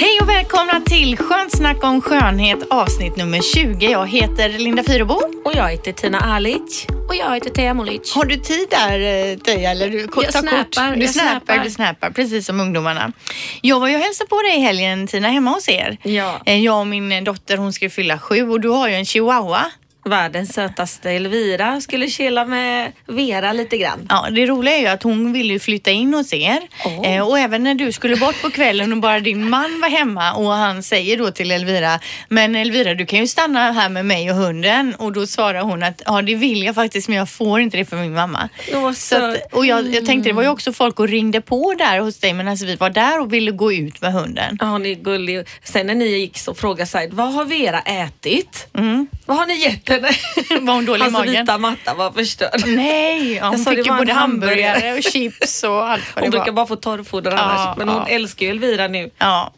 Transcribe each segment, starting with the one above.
Hej och välkomna till Skönt snack om skönhet avsnitt nummer 20. Jag heter Linda Fyrebo. Och jag heter Tina Alic. Och jag heter Teija Molic. Har du tid där eh, Teija? Eller du, Jag snappar, Du jag snappar, du snappar, precis som ungdomarna. Jag var ju och hälsade på dig i helgen Tina, hemma hos er. Ja. Eh, Jag och min dotter, hon ska ju fylla sju och du har ju en chihuahua. Världens sötaste Elvira skulle chilla med Vera lite grann. Ja, det roliga är ju att hon ville ju flytta in hos er. Åh. Eh, och även när du skulle bort på kvällen och bara din man var hemma och han säger då till Elvira, men Elvira du kan ju stanna här med mig och hunden. Och då svarar hon att ja det vill jag faktiskt men jag får inte det för min mamma. Åh, Så att, och jag, jag tänkte det var ju också folk och ringde på där hos dig alltså vi var där och ville gå ut med hunden. Ja, hon är gullig. Sen när ni gick så frågade Said, vad har Vera ätit? Vad har ni gett Var hon dålig i Hans magen? vita matta var förstörd. Nej, ja, hon fick ju både hamburgare och chips och allt vad Hon det brukar var. bara få torrfoder Ja, annars. Men hon ja. älskar ju Elvira nu. Ja,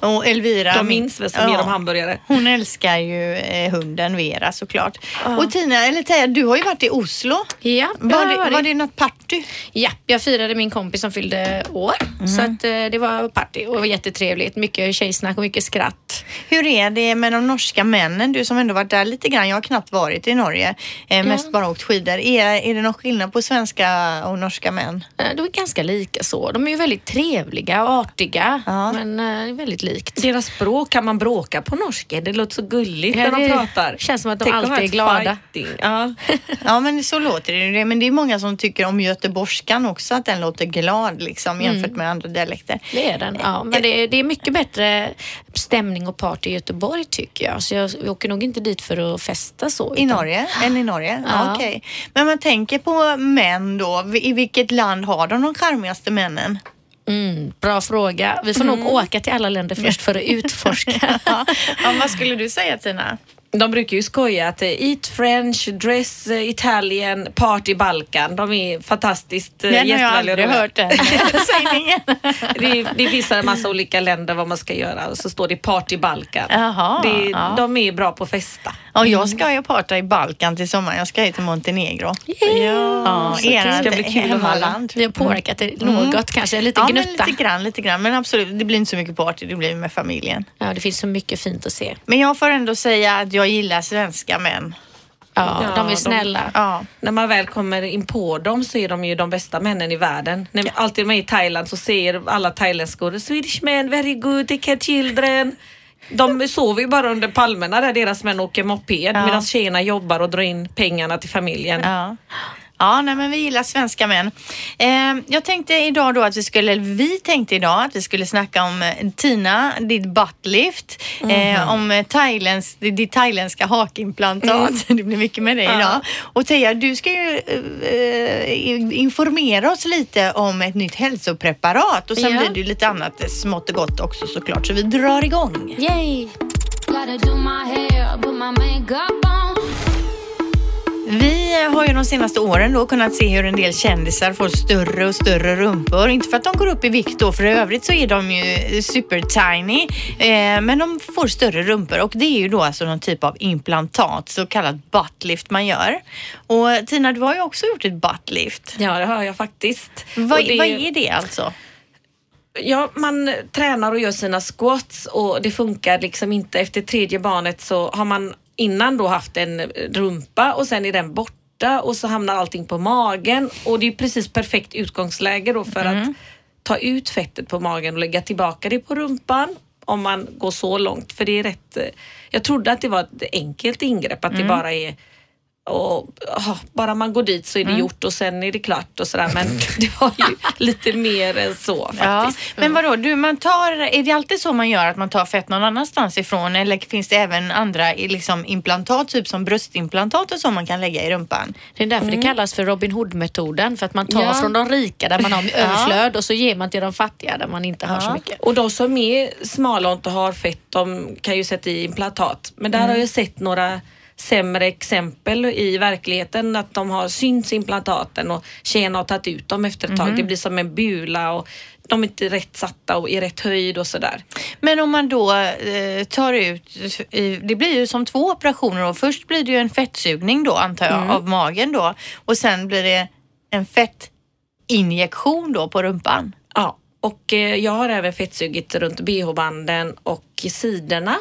och Elvira. De min- minns väl som ger dem hamburgare. Hon älskar ju eh, hunden Vera såklart. Och Tina, eller Teija, du har ju varit i Oslo. Ja, Var det, har var varit. det något party? ja, jag firade min kompis som fyllde år. Så att, eh, det var party och det var jättetrevligt. Mycket tjejsnack och mycket skratt. Hur är det med de norska männen? Du som ändå varit där lite grann. Jag har knappt varit i Norge. Eh, mest bara åkt skidor. Är, är det någon skillnad på svenska och norska män? Eh, De är ganska lika så. De är ju väldigt trevliga och artiga. Ja. Men eh, väldigt likt. Deras språk, kan man bråka på norska? Det låter så gulligt Ja, när de det pratar. känns som att de Tänk alltid är glada. fighting. Ja. Ja, men så låter det. Men det är många som tycker om göteborgskan också, att den låter glad liksom jämfört med andra dialekter. Det är den. Ja, men det är, det är mycket bättre stämning och party i Göteborg tycker jag. Så jag, jag åker nog inte dit för att festa så. I utan- Norge? Än i Norge? Ja. Ja. Okej. Men man tänker på män då. I vilket land har de de charmigaste männen? Mm, bra fråga. Vi får nog åka till alla länder först för att utforska. ja. ja, vad skulle du säga Tina? De brukar ju skoja att eh, eat French, dress eh, Italian, party Balkan. De är fantastiskt eh, Den har jag gästvänliga aldrig hört den sägningen. Det, det finns en massa olika länder vad man ska göra och så står det party Balkan. Jaha, det, ja. De är bra på att festa. Ja, jag ska ju parta i Balkan till sommaren. Jag ska ju till Montenegro. Ja, så kul. ert Ska bli kul hemmaland. Vi har påverkat det något, kanske en liten Ja, men gnutta. lite grann, lite grann. Men absolut, det blir inte så mycket party. Det blir med familjen. Ja, det finns så mycket fint att se. Men jag får ändå säga att jag gillar svenska män. Ja, Ja, de är de- snälla. Ja. När man väl kommer in på dem så är de ju de bästa männen i världen. När vi alltid är med i Thailand så säger alla thailändskor Swedish men very good, take care children. De sover ju bara under palmerna där deras män åker moped Ja. medan tjejerna jobbar och drar in pengarna till familjen. Ja. Ja, nej, men vi gillar svenska män. Eh, jag tänkte idag då att vi skulle, vi tänkte idag att vi skulle snacka om eh, Tina, ditt buttlift, eh, om eh, thailändsk, ditt thailändska hakimplantat. Det blir mycket med dig idag. Och Teija, du ska ju eh, informera oss lite om ett nytt hälsopreparat och sen Ja. blir det ju lite annat eh, smått och gott också såklart. Så vi drar igång. Yay! Gotta do my hair, put my makeup on. Vi har ju de senaste åren då kunnat se hur en del kändisar får större och större rumpor. Inte för att de går upp i vikt då, för i övrigt så är de ju super tiny. Eh, men de får större rumpor och det är ju då alltså någon typ av implantat, så kallat buttlift man gör. Och Tina, du har ju också gjort ett buttlift. Ja, det har jag faktiskt. Vad, det- vad är det alltså? Ja, man tränar och gör sina squats och det funkar liksom inte. Efter tredje barnet så har man innan då haft en rumpa och sen är den borta och så hamnar allting på magen. Och det är precis perfekt utgångsläge då för att ta ut fettet på magen och lägga tillbaka det på rumpan om man går så långt. För det är rätt, eh, jag trodde att det var ett enkelt ingrepp, att det bara är och ah, bara man går dit så är det Mm. gjort och sen är det klart och sådär. Men det var ju lite mer än så Ja, faktiskt. men vadå, du, man tar, är det alltid så man gör att man tar fett någon annanstans ifrån eller finns det även andra liksom, implantat, typ som bröstimplantat och så man kan lägga i rumpan? Det är därför det kallas för Robin Hood-metoden. För att man tar Ja. från de rika där man har överflöd och så ger man till de fattiga där man inte har så mycket. Och de som är smala och inte har fett, de kan ju sätta i implantat. Men där Mm. har jag sett några sämre exempel i verkligheten att de har synts implantaten och tjejerna har tagit ut dem efter ett tag. Det blir som en bula och de är inte rätt satta och i rätt höjd och sådär. Men om man då eh, tar ut, det blir ju som två operationer och först blir det ju en fettsugning då antar jag Mm. av magen då och sen blir det en fettinjektion då på rumpan. Ja, och eh, jag har även fettsugit runt bh-banden och sidorna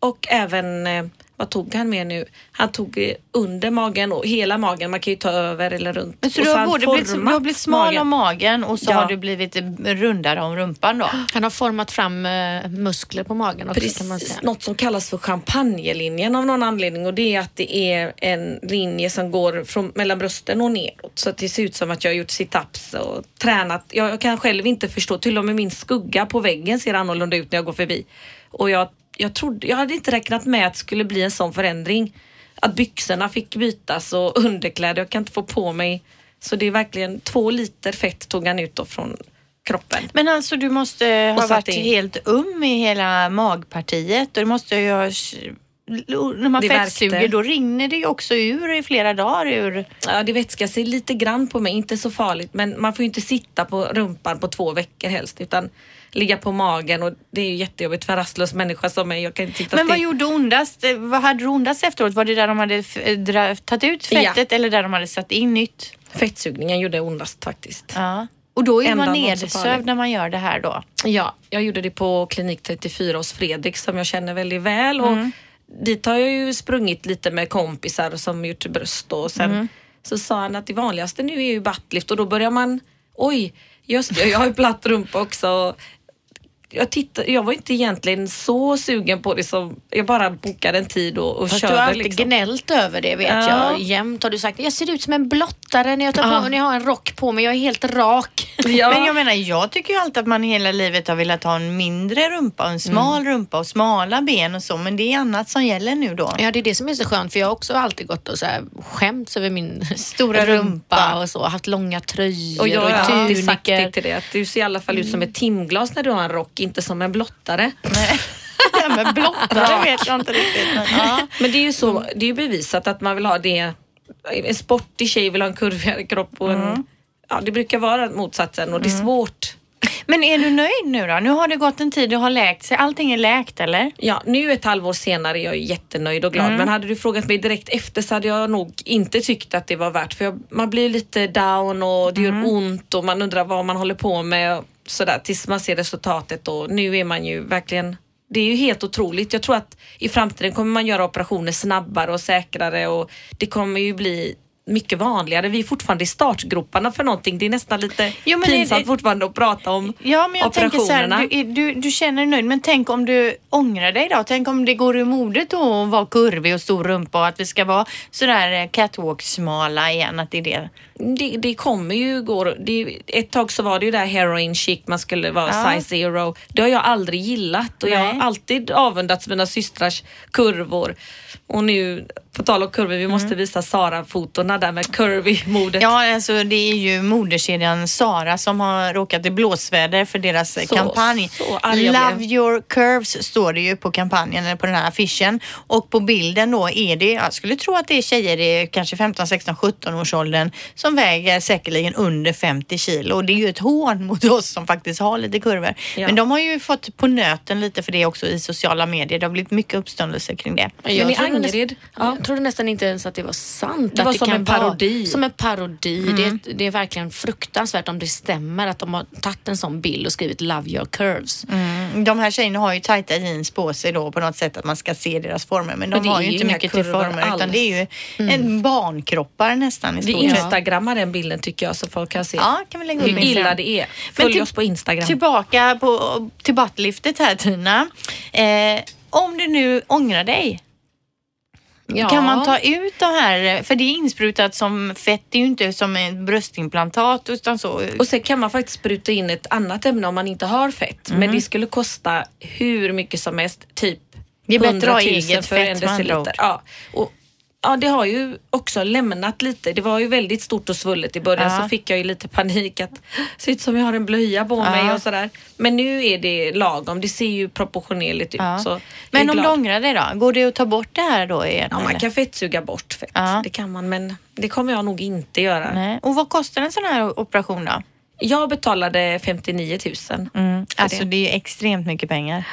och även eh, vad tog han med nu? Han tog eh, under magen och hela magen. Man kan ju ta över eller runt. Men så Och du har både blivit, du har blivit smal magen. om magen och så Ja. har du blivit eh, rundare om rumpan då? Han har format fram eh, muskler på magen också kan man Precis, säga. något som kallas för champagnelinjen av någon anledning och det är att det är en linje som går från, mellan brösten och neråt så att det ser ut som att jag har gjort situps och tränat. Jag, jag kan själv inte förstå, till och med min skugga på väggen ser annorlunda ut när jag går förbi. Och jag, jag, trodde, jag hade inte räknat med att det skulle bli en sån förändring. Att byxorna fick bytas och underkläder, jag kan inte få på mig. Så det är verkligen två liter fett tog han ut då från kroppen. Men alltså du måste ha satt varit in. helt um i hela magpartiet och det måste ju ha... När man Det fettsuger då rinner det ju också ur i flera dagar ur... Ja, det vätskar sig lite grann på mig, inte så farligt. Men man får ju inte sitta på rumpan på två veckor helst utan ligga på magen och det är ju jättejobbigt för en rastlös människa som mig. Jag kan inte sitta Men vad gjorde ondast? Eh, Vad hade du ondast efteråt? Var det där de hade eh, tagit ut fettet eller där de hade satt in nytt? Fettsugningen gjorde ondast faktiskt. Ja. Och då är Ändan man nedsövd när man gör det här då? Ja, jag gjorde det på klinik 34 hos Fredrik som jag känner väldigt väl. Och Mm. Dit har jag ju sprungit lite med kompisar som gjort bröst och sen Mm. så sa han att det vanligaste nu är ju buttlift och då börjar man, oj, just det, jag har ju platt rumpa också. Jag, tittade, jag var inte egentligen så sugen på det som, jag bara bokade en tid och, och Fast körde. du har alltid liksom. gnällt över det vet Ja. jag. Jämt har du sagt jag ser ut som en blottare när jag, tar Ja. på, när jag har en rock på mig. Jag är helt rak. Ja. Men jag menar, jag tycker ju alltid att man hela livet har velat ha en mindre rumpa och en smal Mm. rumpa och smala ben och så. Men det är annat som gäller nu då. Ja, det är det som är så skönt för jag har också alltid gått och så här skämts över min Stora rumpa. och så. Haft långa tröjor Och jag har alltid sagt tuniker. det till dig att du ser i alla fall ut som ett timglas när du har en rock, inte som en blottare. Nej. Det med blottare vet jag inte riktigt. Men, ja. Men det är ju så, det är ju bevisat att man vill ha det. En sportig tjej vill ha en kurvigare kropp och en, ja, det brukar vara motsatsen och det är svårt. Men är du nöjd nu då? Nu har det gått en tid, du har läkt sig. Allting är läkt eller? Ja, nu ett halvår senare är jag jättenöjd och glad. Men hade du frågat mig direkt efter så hade jag nog inte tyckt att det var värt. För jag, man blir lite down och det gör ont och man undrar vad man håller på med. Sådär, tills man ser resultatet och nu är man ju verkligen det är ju helt otroligt. Jag tror att i framtiden kommer man göra operationer snabbare och säkrare och det kommer ju bli mycket vanligare. Vi är fortfarande i startgroparna för någonting. Det är nästan lite Jo, men det- pinsamt fortfarande att prata om Ja, men jag tänker så här, operationerna. du, du, du känner dig nöjd, men tänk om du ångrar dig då? Tänk om det går ur modet då att vara kurvig och stor rumpa och att vi ska vara sådär eh, catwalk-smala igen, att det är det. Det, det kommer ju gå. Det, ett tag så var det ju där heroin chic, man skulle vara Ja. size zero. Det har jag aldrig gillat och jag Nej. har alltid avundats mina systrars kurvor. Och nu, på tal om kurvor, vi måste visa Sara-fotona där med curvy-modet. Ja, alltså det är ju moderkedjan Sara som har råkat i blåsväder för deras Så- kampanj. så jag Love your curves står det ju på kampanjen, eller på den här affischen. Och på bilden då är det, jag skulle tro att det är tjejer i kanske 15, 16, 17 års åldern som väger säkerligen under 50 kilo. Och det är ju ett hån mot oss som faktiskt har lite kurvor. Ja. Men de har ju fått på nöten lite för det också i sociala medier. Det har blivit mycket uppståndelse kring det. Men i trodde Angered, ja. jag trodde nästan inte ens att det var sant. Det att var som kan en parodi. Vara, som en parodi. Det, det är verkligen fruktansvärt om det stämmer att de har tagit en sån bild och skrivit Love your curves. Mm, De här tjejerna har ju tajta jeans på sig då på något sätt att man ska se deras former. Men de Men det har är ju inte mycket till former utan alls. det är ju en barnkroppar nästan i stort sett. Instagrammar den bilden tycker jag så folk kan se Ja, kan vi lägga hur illa det är. Men Följ till- oss på Instagram. Tillbaka på, till buttliftet här Tina. Eh, om du nu ångrar dig. Ja. Kan man ta ut de här, för det är insprutat som fett, det är ju inte som ett bröstimplantat utan så. Och sen kan man faktiskt spruta in ett annat ämne om man inte har fett. Men Mhm. det skulle kosta hur mycket som helst, typ Det är bättre att ha 100 000 eget för fett, en deciliter. Ja. Och, ja, det har ju också lämnat lite. Det var ju väldigt stort och svullet i början Ja. så fick jag ju lite panik att ser ut som jag har en blöja på mig Ja. och sådär. Men nu är det lagom. Det ser ju proportionerligt ut. Ja. Men om du ångrar dig då? Går det att ta bort det här då? Igen, Ja, man kan fettsuga bort fett. Det kan man men det kommer jag nog inte göra. Nej. Och vad kostar en sån här operation då? Jag betalade 59 000. Mm. Alltså det. det är ju extremt mycket pengar.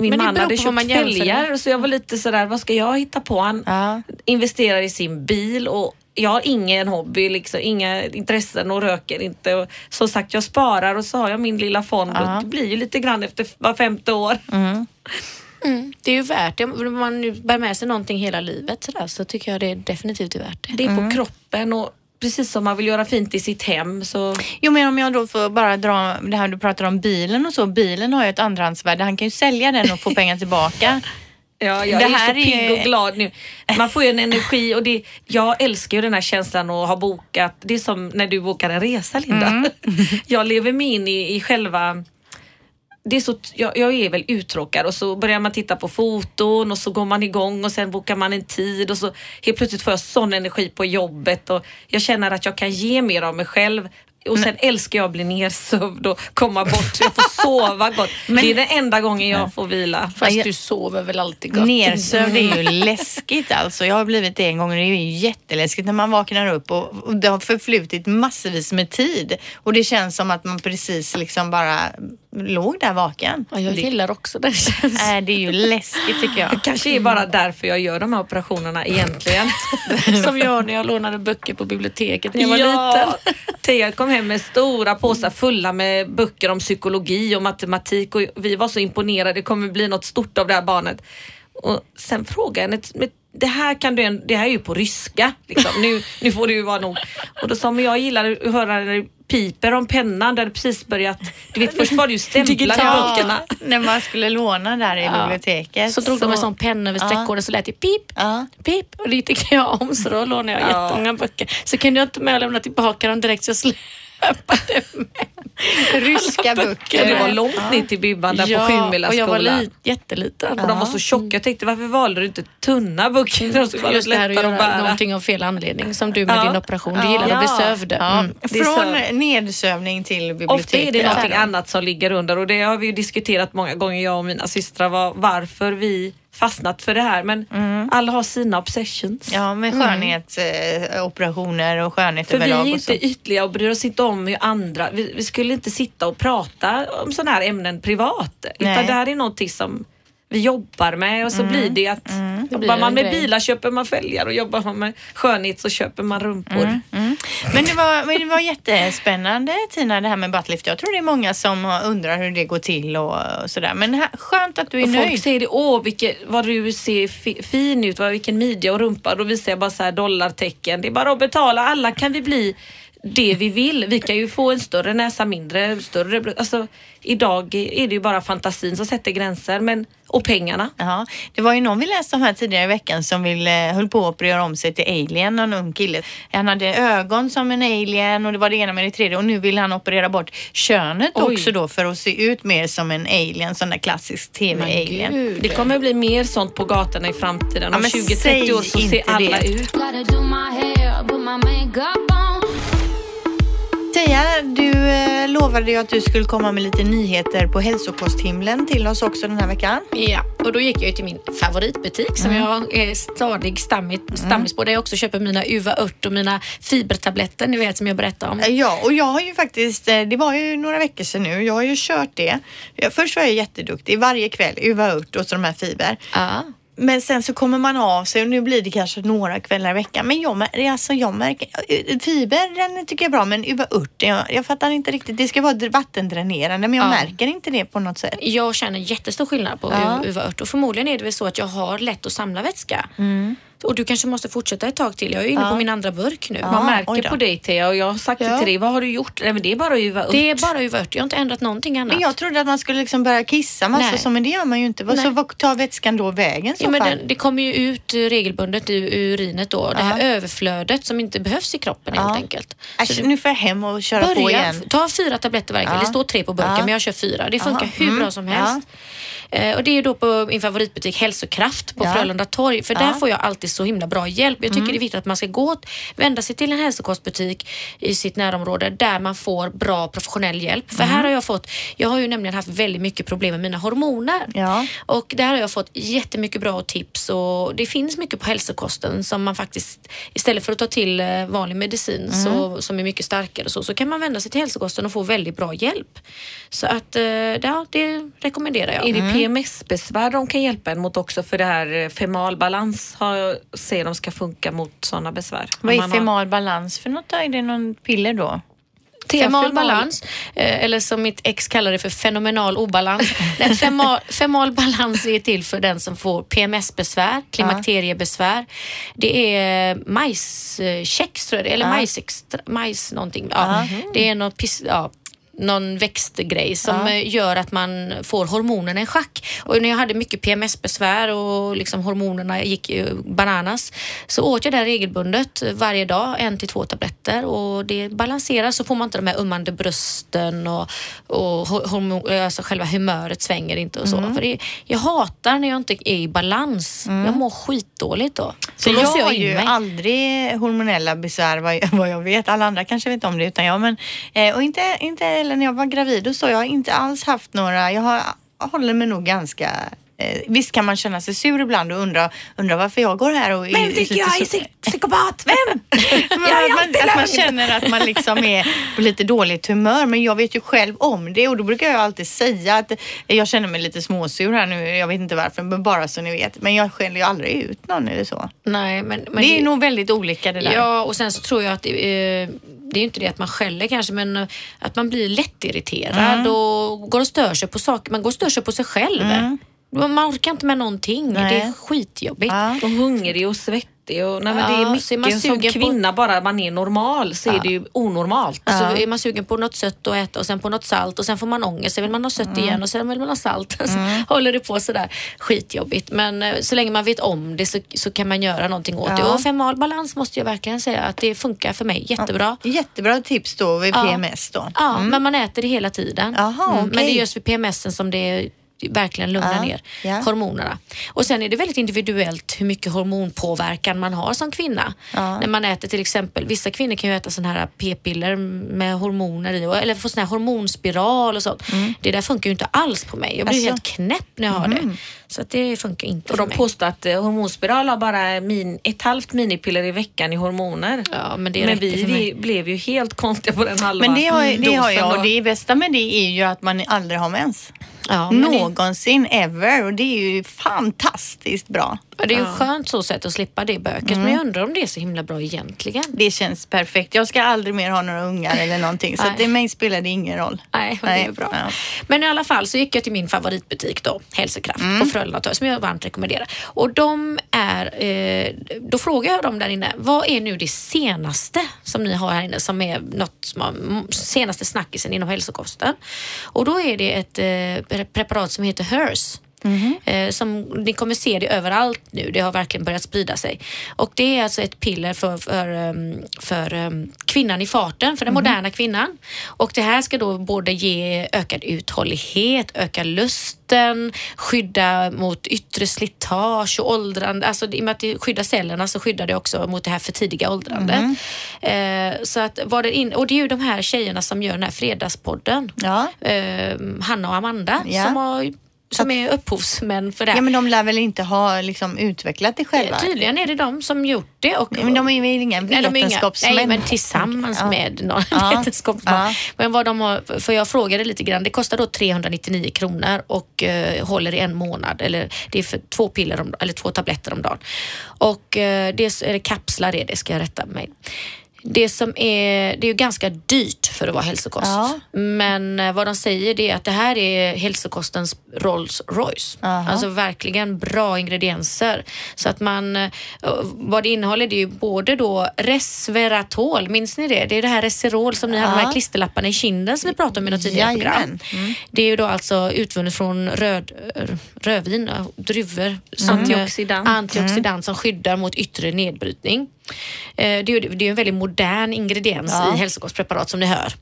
Min Men man hade köpt fälgar så jag var lite sådär, vad ska jag hitta på? Han Ja. investerar i sin bil och jag har ingen hobby, liksom, inga intressen och röker inte. Och som sagt, jag sparar och så har jag min lilla fond Ja. och det blir ju lite grann efter var femte år. Mm, det är ju värt det. Om man nu bär med sig någonting hela livet så, där, så tycker jag det är definitivt är värt det. Det är på kroppen och precis som man vill göra fint i sitt hem så Jo men om jag då får bara dra det här du pratar om bilen och så. Bilen har ju ett andrahandsvärde. Han kan ju sälja den och få pengar tillbaka. Ja, jag Det är här så pigg är- och glad nu. Man får ju en energi och det, jag älskar ju den här känslan att ha bokat. Det är som när du bokar en resa Linda. Mm. Jag lever mig in i, i själva det är så, jag, jag är väl uttråkad och så börjar man titta på foton och så går man igång och sen bokar man en tid och så helt plötsligt får jag sån energi på jobbet och jag känner att jag kan ge mer av mig själv. Och sen älskar jag att bli nersövd och komma bort. Jag får sova gott. det är den enda gången jag får vila. Fast du sover väl alltid gott? Nersövd är ju läskigt alltså. Jag har blivit det en gång och det är ju jätteläskigt när man vaknar upp och, och det har förflutit massvis med tid och det känns som att man precis liksom bara låg där vaken. Ja, jag gillar också den känslan. Äh, det är ju läskigt tycker jag. Det kanske är bara därför jag gör de här operationerna egentligen. Som jag när jag lånade böcker på biblioteket när jag var liten. Thea kom hem med stora påsar fulla med böcker om psykologi och matematik och vi var så imponerade. Det kommer bli något stort av det här barnet. Och sen frågade jag henne, "Men det här, kan du, det här är ju på ryska. Liksom. Nu, nu får det ju vara nog. Och då sa hon, men jag gillar att höra när det piper om pennan. där det precis börjat. Du vet, först var det ju stämplar i Ja, böckerna. när man skulle låna där i biblioteket. Så drog de en sån penna över streckkoden så lät det pip, Ja. pip och det tyckte jag om så då lånade jag Ja. jättemånga böcker. Så kunde jag inte med och lämna tillbaka dem direkt så jag släpade med Ryska böcker. Ja, det var långt ner till Bibban där på Sjumila och jag var li- jätteliten. Och de var så tjocka. Jag tänkte varför valde du inte tunna böcker? De skulle vara Just det här att att göra bära. någonting av fel anledning som du med Ja. din operation. Du gillar att bli sövd. Ja. Mm. Från nedsövning till biblioteket. Ofta är det någonting Ja. annat som ligger under och det har vi ju diskuterat många gånger jag och mina systrar var, varför vi fastnat för det här men alla har sina obsessions. Ja, med skönhetsoperationer och skönhet För vi är överlag inte ytliga och bryr oss inte om hur andra, vi, vi skulle inte sitta och prata om sådana här ämnen privat. Nej. Utan det här är någonting som vi jobbar med och så blir det att blir jobbar man en med grej. bilar köper man fälgar och jobbar man med skönhet så köper man rumpor. Men det var, men det var jättespännande Tina det här med buttlift. Jag tror det är många som undrar hur det går till och, sådär. Men här, skönt att du är Och folk nöjd. säger det, åh vilket, vad du ser fi, fin ut, vad, vilken midja och rumpa. Då visar jag bara så här dollartecken. Det är bara att betala, alla kan vi bli det vi vill. Vi kan ju få en större näsa, mindre, större. Alltså idag är det ju bara fantasin som sätter gränser men, och pengarna. Ja, det var ju någon vi läste om här tidigare i veckan som ville, höll på att göra om sig till alien, någon ung kille. Han hade ögon som en alien och det var det ena med det tredje och nu vill han operera bort könet Oj. också då för att se ut mer som en alien, sån där klassisk tv-alien. Det kommer bli mer sånt på gatorna i framtiden. Ja, Om men 20-30 säg år så ser alla det. ut. Teija, du eh, lovade ju att du skulle komma med lite nyheter på hälsokosthimlen till oss också den här veckan. Ja, och då gick jag ju till min favoritbutik som jag är stadig stammis, stammis på där jag också köper mina Uva ört och mina fibertabletter, ni vet som jag berättade om. Ja, och jag har ju faktiskt, eh, det var ju några veckor sedan nu, jag har ju kört det. Först var jag jätteduktig varje kväll, uva ört och så de här fiber. Ja. Men sen så kommer man av sig och nu blir det kanske några kvällar i veckan. Men jag, alltså jag märker, eh, fiber den tycker jag är bra men uva ört, jag, jag fattar inte riktigt. Det ska vara dr- vattendränerande men jag Ja. märker inte det på något sätt. Jag känner jättestor skillnad på Ja. ja. Uva ört och förmodligen är det väl så att jag har lätt att samla vätska. Och du kanske måste fortsätta ett tag till. Jag är inne Ja. på min andra burk nu. Ja. Man märker på dig Thea och jag har sagt Ja. det till dig. Vad har du gjort? Nej, men det är bara att uva upp. Det är bara uvört. Jag har inte ändrat någonting annat. Men jag trodde att man skulle liksom börja kissa massor Nej. så, men det gör man ju inte. Vad- Så Nej. vad tar vätskan då vägen så Ja, men den, det kommer ju ut eh, regelbundet i urinet då. Det här överflödet som inte behövs i kroppen Ja. helt enkelt. Äsch, Så nu får jag hem och köra på Börja, igen. ta fyra tabletter varje kväll. Ja. Det står tre på burken Ja. men jag kör fyra. Det funkar Aha. hur Mm. bra som helst. Eh, och det är då på min favoritbutik Hälsokraft på Ja. Frölunda torg. För Ja. Mm. där får jag alltid så himla bra hjälp. Jag tycker det är viktigt att man ska gå och vända sig till en hälsokostbutik i sitt närområde där man får bra professionell hjälp. För Mm. här har jag fått, jag har ju nämligen haft väldigt mycket problem med mina hormoner. Ja. Och där har jag fått jättemycket bra tips och det finns mycket på hälsokosten som man faktiskt istället för att ta till eh, vanlig medicin så, som är mycket starkare och så, så kan man vända sig till hälsokosten och få väldigt bra hjälp. Så att eh, ja, det rekommenderar jag. Är det PMS-besvär de kan hjälpa en mot också för det här eh, femal balans har jag ser de ska funka mot sådana besvär? Vad är man har- för något? Är det någon piller då? Femal balans, eh, eller som mitt ex kallar det för fenomenal obalans. Nej, femal, femal balans är till för den som får PMS-besvär, klimakteriebesvär. Det är majskex tror jag det eller majsextra, majs någonting. Ja, Det är något pis, ja, någon växtgrej som Ja. gör att man får hormonerna i schack. Och när jag hade mycket PMS-besvär och liksom hormonerna gick bananas så åt jag det här regelbundet varje dag, en till två tabletter och det balanserar så får man inte de här ummande brösten och, och ho- hormo- alltså själva humöret svänger inte och så. Mm. För det, jag hatar när jag inte är i balans. Jag mår skitdåligt då. Så Då jag har ju mig. aldrig hormonella besvär vad jag, vad jag vet. Alla andra kanske vet om det utan jag. Men, eh, och inte, inte heller när jag var gravid och så. Jag har inte alls haft några, jag har, håller mig nog ganska Eh, visst kan man känna sig sur ibland och undra, undra varför jag går här och Vem är tycker jag är psy- psykopat? Vem? Men Jag är man, att man känner att man liksom är på lite dåligt humör. Men jag vet ju själv om det och då brukar jag alltid säga att jag känner mig lite småsur här nu. Jag vet inte varför, men bara så ni vet. Men jag skäller ju aldrig ut någon eller så. Nej, men, men det är nog väldigt olika det där. Ja, och sen så tror jag att det, eh, det är ju inte det att man skäller kanske, men eh, att man blir lättirriterad Mm. och går och stör sig på saker. Man går och stör sig på sig själv. Man orkar inte med någonting. Nej. Det är skitjobbigt. Ja. Och hungrig och svettig. Och, nej, men det Ja, är så mycket är man som sugen på- kvinna, bara man är normal så är det ju onormalt. Så är man sugen på något sött att äta och sen på något salt och sen får man ångest. Sen vill man ha sött Mm. igen och sen vill man ha salt. Så håller det på sådär skitjobbigt. Men eh, så länge man vet om det så, så kan man göra någonting åt det. Ja. Och femal balans måste jag verkligen säga att det funkar för mig jättebra. Jättebra tips då vid Ja. PMS då. Ja, men man äter det hela tiden. Mm. Jaha, Men det är just vid PMSen som det verkligen lugnar Ja, ner ja. hormonerna. Och sen är det väldigt individuellt hur mycket hormonpåverkan man har som kvinna. Ja. När man äter till exempel, vissa kvinnor kan ju äta sådana här p-piller med hormoner i och- eller få sån här hormonspiral och sånt. Det där funkar ju inte alls på mig. Jag blir Alltså. helt knäpp när jag har det. Så att det funkar inte Och för de mig. påstår att eh, hormonspiral har bara min, ett halvt minipiller i veckan i hormoner. Ja, men det men vi, vi blev ju helt konstiga på den halva Men det har, det har jag och det bästa med det är ju att man aldrig har mens. Ja, Någonsin, det- Någonsin ever och det är ju fantastiskt bra. Ja, det är ju skönt så sätt att slippa det böket. Men jag undrar om det är så himla bra egentligen. Det känns perfekt. Jag ska aldrig mer ha några ungar eller någonting så Nej. det mig spelar det ingen roll. Nej, men det är bra. Ja. Men i alla fall så gick jag till min favoritbutik då, Hälsokraft Mm. på Frölunda som jag varmt rekommenderar. Och de är, eh, då frågar jag dem där inne, vad är nu det senaste som ni har här inne som är något som har, m- senaste snackisen inom hälsokosten? Och då är det ett eh, pre- preparat som heter HERS. Eh, som, ni kommer se det överallt nu. Det har verkligen börjat sprida sig. Och det är alltså ett piller för, för, ehm, för ehm, kvinnan i farten, för den moderna kvinnan. Och det här ska då både ge ökad uthållighet, öka lusten, skydda mot yttre slitage och åldrande. Alltså i och med att det skyddar cellerna så skyddar det också mot det här för tidiga åldrandet. Eh, så att var det in, och det är ju de här tjejerna som gör den här fredagspodden. Ja. Eh, Hanna och Amanda Ja. som, har, som är upphovsmän för det ja, men de lär väl inte ha liksom, utvecklat det själva? Eh, Tydligen är det de som gjort det. Och, men de är väl inga är vetenskapsmän? Nej, men tillsammans Ja. med någon Ja. vetenskapsman. Ja. Men vad de har, för jag frågade lite grann, det kostar då 399 kronor och eh, håller i en månad. Eller det är för två piller om, eller två tabletter om dagen. Och eh, det är, eller kapslar är det, ska jag rätta mig. Det som är, det är ju ganska dyrt för att vara hälsokost. Ja. Men eh, vad de säger det är att det här är hälsokostens Rolls Royce. Aha. Alltså verkligen bra ingredienser. Så att man, eh, vad det innehåller det är ju både då resveratrol, minns ni det? Det är det här Reserol som ni hade de Ja. här klisterlapparna i kinden som vi pratade om i något tidigare Jajamän. program. Det är ju då alltså utvunnet från röd, rödvin, ja, druvor. Som, eh, Antioxidant. antioxidant som skyddar mot yttre nedbrytning. Eh, Det är, ju- en väldigt modern ingrediens Ja. i hälsokostpreparat som ni hör.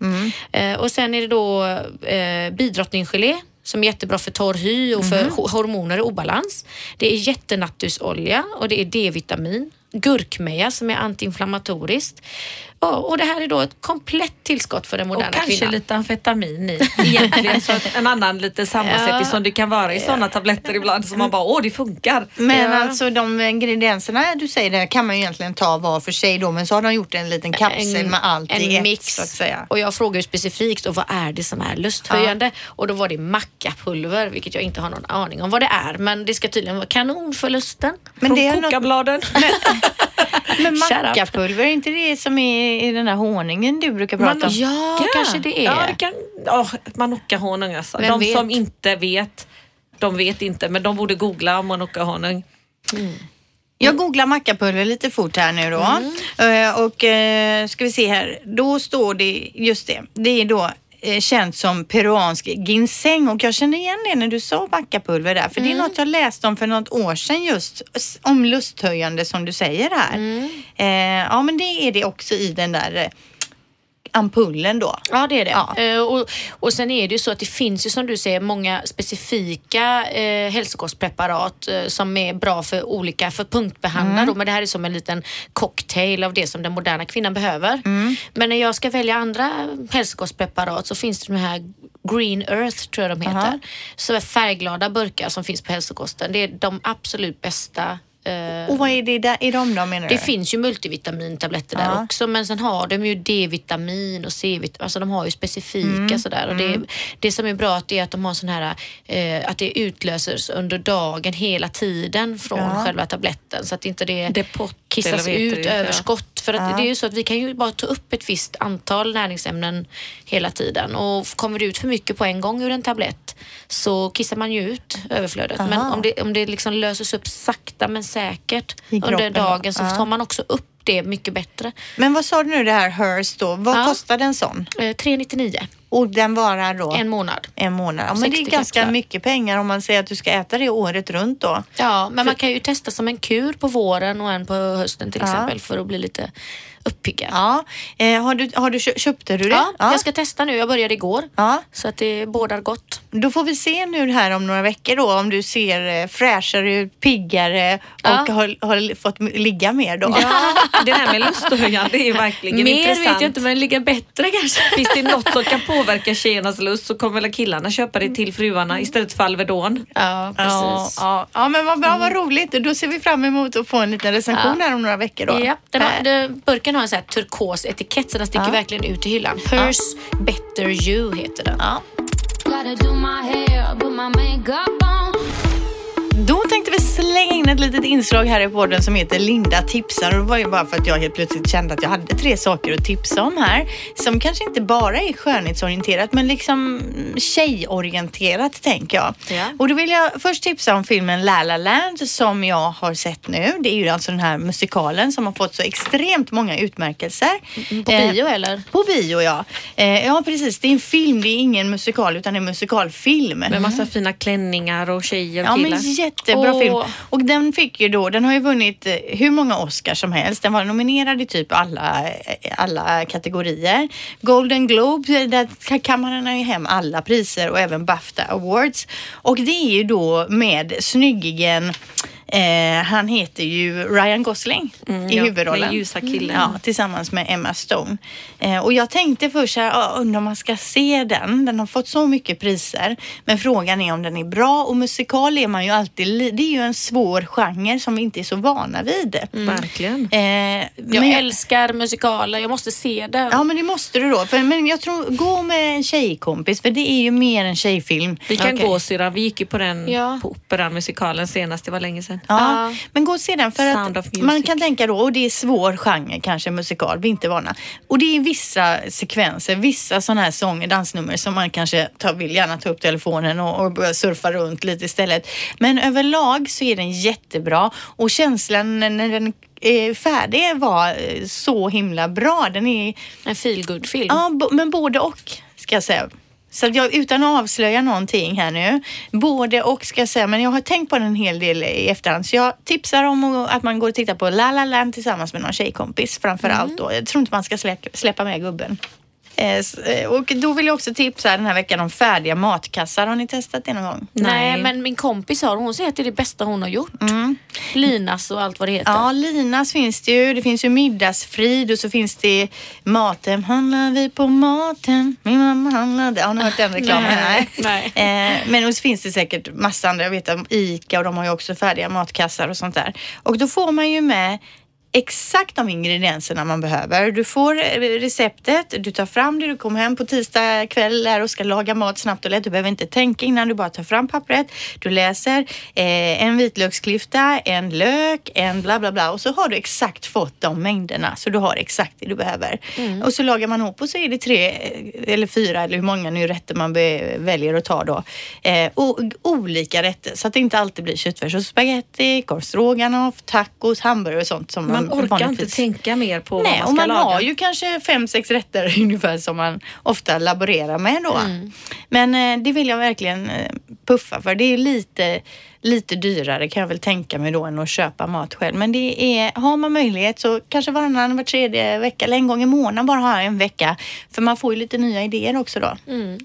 Eh, Och sen är det då eh, bidrottningsgelé som är jättebra för torr hy och för ho- hormoner i obalans. Det är jättenattusolja och det är D-vitamin. Gurkmeja som är antiinflammatoriskt. Ja, och det här är då ett komplett tillskott för den Och moderna kanske kvinnan. lite amfetamin i egentligen. så att en annan lite sammansättning Ja. som det kan vara i sådana tabletter ibland. Så man bara, åh det funkar. Men Ja. alltså de ingredienserna du säger där kan man ju egentligen ta var för sig då men så har de gjort en liten kapsel med allt en i ett mix. så att säga. Och jag frågar ju specifikt och vad är det som är lusthöjande? Och då var det mackapulver, vilket jag inte har någon aning om vad det är. Men det ska tydligen vara kanon för lusten. Men Från det är något, kokabladen. men mackapulver, är inte det som är i den här honungen du brukar prata om? Ja, kanske det är. Ja, det kan, oh, Manuka-honung alltså. Vem de vet? som inte vet, de vet inte. Men de borde googla Manuka-honung. Jag googlar mackapulver lite fort här nu då. Eh, Och eh, ska vi se här. Då står det, just det, det är då känt som peruansk ginseng. Och jag känner igen det när du sa mackapulver där. För det är något jag läste om för något år sedan just. Om lusthöjande som du säger här. Eh, ja men det är det också i den där eh, ampullen då. Ja, det är det. Ja. Eh, och, och sen är det ju så att det finns ju som du säger många specifika eh, hälsokostpreparat eh, som är bra för olika, för punktbehandlare. då, Men det här är som en liten cocktail av det som den moderna kvinnan behöver. Men när jag ska välja andra hälsokostpreparat så finns det de här Green Earth tror jag de heter. Aha. Så är färgglada burkar som finns på hälsokosten. Det är de absolut bästa eh, Och vad är det där, i dem då menar det du? finns ju multivitamintabletter där också men sen har de ju D-vitamin och C-vitamin, alltså de har ju specifika Mm. sådär. Och det, det som är bra det är att de har sån här, eh, att det utlöses under dagen hela tiden från Ja. själva tabletten så att inte det Depot, kissas ut det, överskott. För att Ja. det är ju så att vi kan ju bara ta upp ett visst antal näringsämnen hela tiden och kommer det ut för mycket på en gång ur en tablett så kissar man ju ut överflödet. Men Aha. om det, om det liksom löses upp sakta men säkert under dagen så tar man också upp det mycket bättre. Men vad sa du nu det här Hers då? Vad Ja. kostar en sån? Eh, 399 Och den varar då? en månad. En månad. Ja, men det är 60 ganska kapslar. mycket pengar om man säger att du ska äta det året runt då. Ja, men man kan ju testa som en kur på våren och en på hösten till Ja. exempel för att bli lite uppiggad. Ja. Eh, har du, har du, kö- köpte du det? Ja, jag ska testa nu. Jag började igår. Ja. Så att det bådar gott. Då får vi se nu här om några veckor då om du ser eh, fräschare ut, piggare och Ja. har, har fått ligga mer då. Ja, det här med lusthöjande är ju verkligen Mer intressant. vet jag inte men ligga bättre kanske. Finns det något som kan påverka tjejernas lust så kommer väl killarna köpa det till fruarna istället för Alvedon. Ja, Ja, precis. ja, ja, men vad bra, vad roligt. Då ser vi fram emot att få en liten recension här om några veckor då. Ja, den har, Eh, den, burken har en sån här turkos etikett så den sticker Ja. verkligen ut i hyllan. Hers Better You heter den. Då tänkte vi slänga in ett litet inslag här i podden som heter Linda tipsar. Och det var ju bara för att jag helt plötsligt kände att jag hade tre saker att tipsa om här. Som kanske inte bara är skönhetsorienterat men liksom tjejorienterat tänker jag. Ja. Och då vill jag först tipsa om filmen La La Land som jag har sett nu. Det är ju alltså den här musikalen som har fått så extremt många utmärkelser. På Eh, bio eller? På bio ja. Eh, ja precis, det är en film, det är ingen musikal utan en musikalfilm. Med massa fina klänningar och tjejer och Ja killar. men jättebra Åh. film. Och den fick ju då, den har ju vunnit eh, hur många Oscars som helst. Den var nominerad i typ alla, eh, alla kategorier. Golden Globe, eh, där ka- kammar man ju hem alla priser och även Bafta Awards. Och det är ju då med snyggigen Eh, han heter ju Ryan Gosling i Mm, ja, huvudrollen. den ljusa killen. Ja, tillsammans med Emma Stone. Eh, och jag tänkte först här, "Ah, undrar om man ska se den. Den har fått så mycket priser. Men frågan är om den är bra och musikal är man ju alltid, det är ju en svår genre som vi inte är så vana vid. Verkligen. Eh, Jag älskar musikaler, jag måste se den. Ja men det måste du då. För, men jag tror, gå med en tjejkompis för det är ju mer en tjejfilm. Vi kan Okej. gå syrran, vi gick ju på den Ja. på operan musikalen senast, det var länge sedan. Ja, men gå och se den för Sound att man kan tänka då, och det är svår genre kanske musikal, vintervana. Och det är vissa sekvenser, vissa sådana här sånger, dansnummer som man kanske tar, vill gärna ta upp telefonen och, och börja surfa runt lite istället. Men överlag så är den jättebra och känslan när den är färdig var eh, så himla bra. Den är En feel film Ja, men både och ska jag säga. Så att jag, utan att avslöja någonting här nu, både och ska jag säga, men jag har tänkt på den en hel del i efterhand. Så jag tipsar om att man går och tittar på La La Land tillsammans med någon tjejkompis framför allt då. Jag tror inte man ska slä- släppa med gubben. Eh, eh, Och då vill jag också tipsa den här veckan om färdiga matkassar. Har ni testat det någon gång? Nej. Nej. men min kompis har hon säger att det är det bästa hon har gjort. Linas och allt vad det heter. Ja, Linas finns det ju. Det finns ju Middagsfrid och så finns det Maten. Handlar vi på maten? Min mamma handlade. Har ni hört den reklamen? Nej. Nej. Eh, men och så finns det säkert massa andra. Jag vet att ICA och de har ju också färdiga matkassar och sånt där. Och då får man ju med exakt de ingredienserna man behöver. Du får eh, receptet, du tar fram det, du kommer hem på tisdag kväll och ska laga mat snabbt och lätt. Du behöver inte tänka innan, du bara tar fram pappret, du läser eh, en vitlöksklyfta, en lök, en bla bla bla och så har du exakt fått de mängderna så du har exakt det du behöver. Och så lagar man ihop och så är det tre eh, eller fyra eller hur många nu rätter man väljer att ta då. Eh, och, olika rätter så att det inte alltid blir köttfärs och spagetti, korv stroganoff, tacos, hamburgare och sånt som Man man, orkar inte vanligtvis- tänka mer på Nej, vad och man ska man laga. har ju kanske fem, sex rätter ungefär som man ofta laborerar med då. Men eh, det vill jag verkligen eh, puffa för. Det är lite, lite dyrare kan jag väl tänka mig då än att köpa mat själv. Men det är, har man möjlighet så kanske varannan, var tredje vecka eller en gång i månaden bara ha en vecka. För man får ju lite nya idéer också då.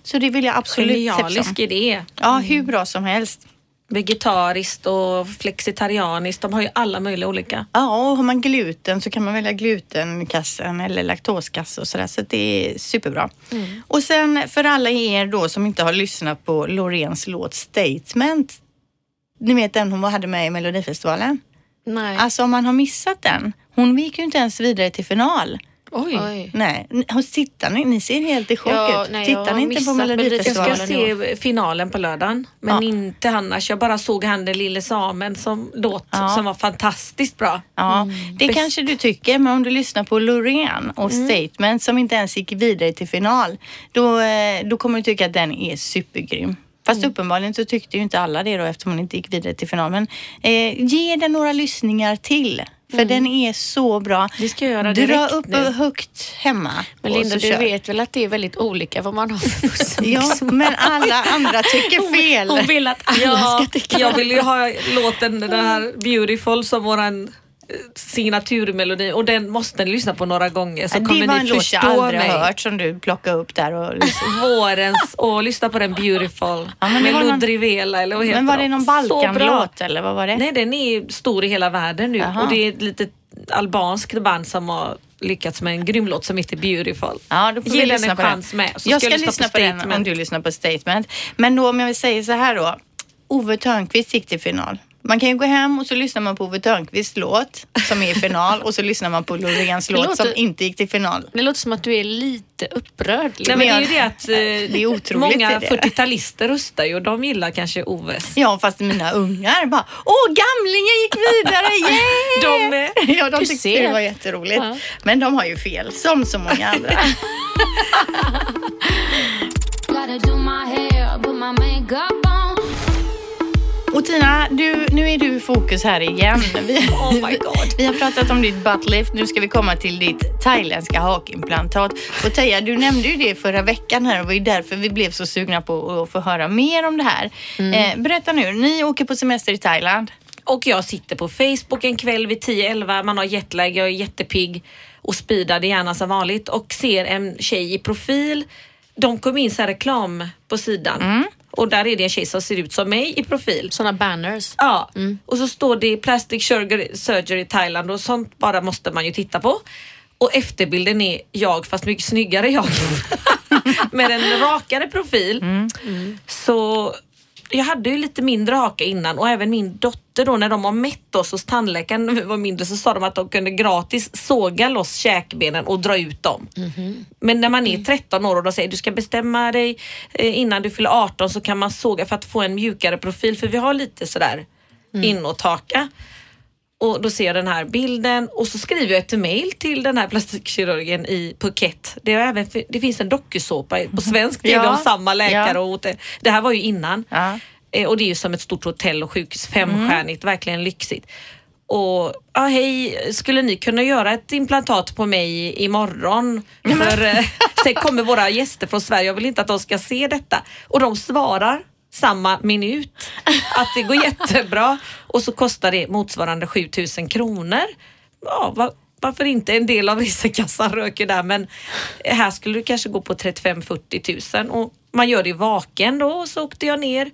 Så det vill jag absolut tipsa om. Genialisk idé. Ja, hur bra som helst. Vegetariskt och flexitarianiskt. De har ju alla möjliga olika. Ja, och har man gluten så kan man välja glutenkassen eller laktoskasse och sådär. Så det är superbra. Och sen för alla er då som inte har lyssnat på Loreens låt Statement. Ni vet den hon hade med i Melodifestivalen. Nej. Alltså om man har missat den. Hon gick ju inte ens vidare till final. Oj. Oj. Nej, tittar ni? Ni ser helt i chock Ja, ut. Tittar ni inte på missat Jag Melodifestivalen? ska se finalen på lördagen men Ja. inte annars. Jag bara såg han den lille samen som låt Ja. som var fantastiskt bra. Ja, det Bäst. kanske du tycker, men om du lyssnar på Loreen och Statement som inte ens gick vidare till final, då, eh, då kommer du tycka att den är supergrym. Fast uppenbarligen så tyckte ju inte alla det då eftersom hon inte gick vidare till final. Men eh, ge den några lyssningar till. För den är så bra. Vi ska göra Dra direkt upp nu. högt hemma. Men Linda, du kör. vet väl att det är väldigt olika vad man har för musik? Ja, men alla andra tycker fel. Hon vill att alla Ja, ska tycka jag vill ju ha låten den här Beautiful som våran signaturmelodi och den måste ni lyssna på några gånger så det kommer var ni en låt jag förstå aldrig mig. har hört som du plockade upp där. Och liksom. Vårens och lyssna på den Beautiful Ja, men det med var någon- Ludrivela eller vad heter Men var det de? någon. Balkanlåt eller vad var det? Nej den är stor i hela världen nu Jaha. och det är ett litet albanskt band som har lyckats med en grym låt som heter Beautiful. Ja, då får Ge vi den lyssna en på chans den. med, så jag ska ska, lyssna lyssna på på, den om du lyssnar på Statement. Men då om jag vill säga så här då. Ove Thörnqvist gick till final. Man kan ju gå hem och så lyssnar man på Ove Thörnqvists låt som är i final och så lyssnar man på Loreens låt låter- som inte gick till final. Det låter som att du är lite upprörd. Nej, men det är ju det att eh, det är otroligt, många är det. 40-talister röstar ju och de gillar kanske Oves. Ja, fast mina ungar bara Åh, gamlingen gick vidare! Yeah! De med. Ja, de Du tyckte ser. det var jätteroligt. Ja. Men de har ju fel, som så många andra. Och Tina, du, nu är du i fokus här igen. Vi, Oh my God. vi har pratat om ditt buttlift. Nu ska vi komma till ditt thailändska hakimplantat. Och Teija, du nämnde ju det förra veckan här och det var ju därför vi blev så sugna på att få höra mer om det här. Eh, berätta nu, ni åker på semester i Thailand. Och jag sitter på Facebook en kväll vid 10-11, man har jetlag, jag är jättepigg och speedad gärna som vanligt och ser en tjej i profil. De kom in så reklam på sidan och där är det en tjej som ser ut som mig i profil. Sådana banners. Ja, och så står det Plastic Surgery, Thailand och sånt bara måste man ju titta på. Och efterbilden är jag fast mycket snyggare jag. Med en rakare profil. Så jag hade ju lite mindre haka innan och även min dotter då när de har mätt oss hos tandläkaren när vi var mindre så sa de att de kunde gratis såga loss käkbenen och dra ut dem. Men när man är 13 år och de säger du ska bestämma dig eh, innan du fyller 18 så kan man såga för att få en mjukare profil för vi har lite sådär inåthaka. Och då ser jag den här bilden och så skriver jag ett mail till den här plastikkirurgen i Phuket. Det, är även, det finns en dokusåpa på svensk TV Ja. om samma läkare Ja. och. Det här var ju innan. Ja. Eh, Och det är ju som ett stort hotell och sjukhus, femstjärnigt, verkligen lyxigt. Och ja, hej, skulle ni kunna göra ett implantat på mig imorgon? För eh, sen kommer våra gäster från Sverige, jag vill inte att de ska se detta. Och de svarar samma minut att det går jättebra och så kostar det motsvarande 7000 kronor. Ja, var, varför inte? En del av resekassan röker där men här skulle det kanske gå på 35-40 000 och man gör det vaken då och så åkte jag ner.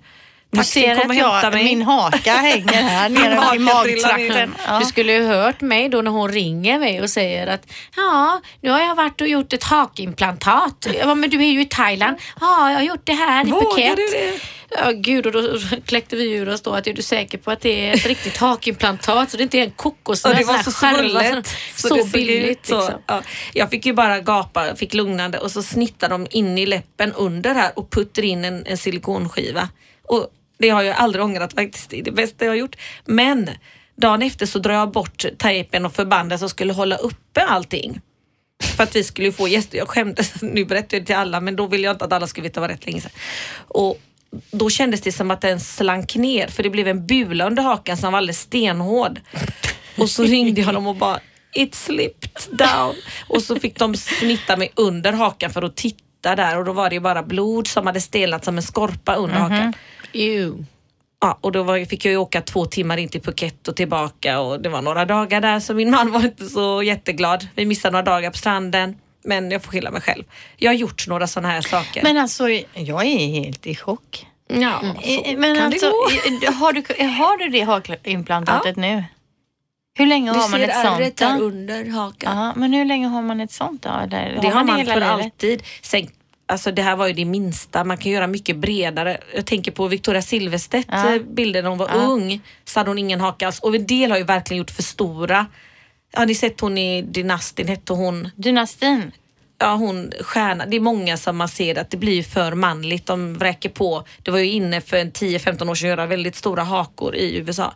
Du ser att jag, mig. min haka hänger här nere i magtrakten. Ja. Du skulle ju hört mig då när hon ringer mig och säger att ja, nu har jag varit och gjort ett hakimplantat. Jag bara, men du är ju i Thailand. Ja, jag har gjort det här i Vågar Phuket. du det? Ja, gud, och då kläckte vi ur oss då att är du säker på att det är ett riktigt hakimplantat så det inte är en kokosnöt? Det var så svullet. Så, det såg billigt så. liksom. Ja. Jag fick ju bara gapa, fick lugnande och så snittade de in i läppen under här och puttade in en, en silikonskiva. Och det har jag aldrig ångrat faktiskt. Det är det bästa jag har gjort. Men dagen efter så drar jag bort tejpen och förbanden som skulle hålla uppe allting. För att vi skulle få gäster. Jag skämdes, nu berättar jag det till alla men då ville jag inte att alla skulle veta vad rätt länge sedan. Och då kändes det som att den slank ner för det blev en bula under hakan som var alldeles stenhård. Och så ringde jag dem och bara It slipped down. Och så fick de snitta mig under hakan för att titta där och då var det bara blod som hade stelnat som en skorpa under hakan. Ew. Ja, och då var, fick jag ju åka två timmar in till Phuket och tillbaka och det var några dagar där så min man var inte så jätteglad. Vi missade några dagar på stranden men jag får skylla mig själv. Jag har gjort några sådana här saker. Men alltså, jag är helt i chock. ja, Eh, så Men kan alltså, det gå. eh, har, du, har du det hakimplantatet nu? Hur länge har man ett sånt då? under hakan. Ja, men hur länge har man ett sånt då? Eller, Det har man hela för livet? alltid. Sen, alltså det här var ju det minsta, man kan göra mycket bredare. Jag tänker på Victoria Silvstedt Ja. eh, bilder när hon var Ja. ung. Så hade hon ingen haka alls. Och en del har ju verkligen gjort för stora. Har ni sett hon i Dynastin, hette hon? Dynastin? Ja, hon stjärna. Det är många som man ser att det blir för manligt. De vräker på. Det var ju inne för en 10-15 år sedan att göra väldigt stora hakor i USA.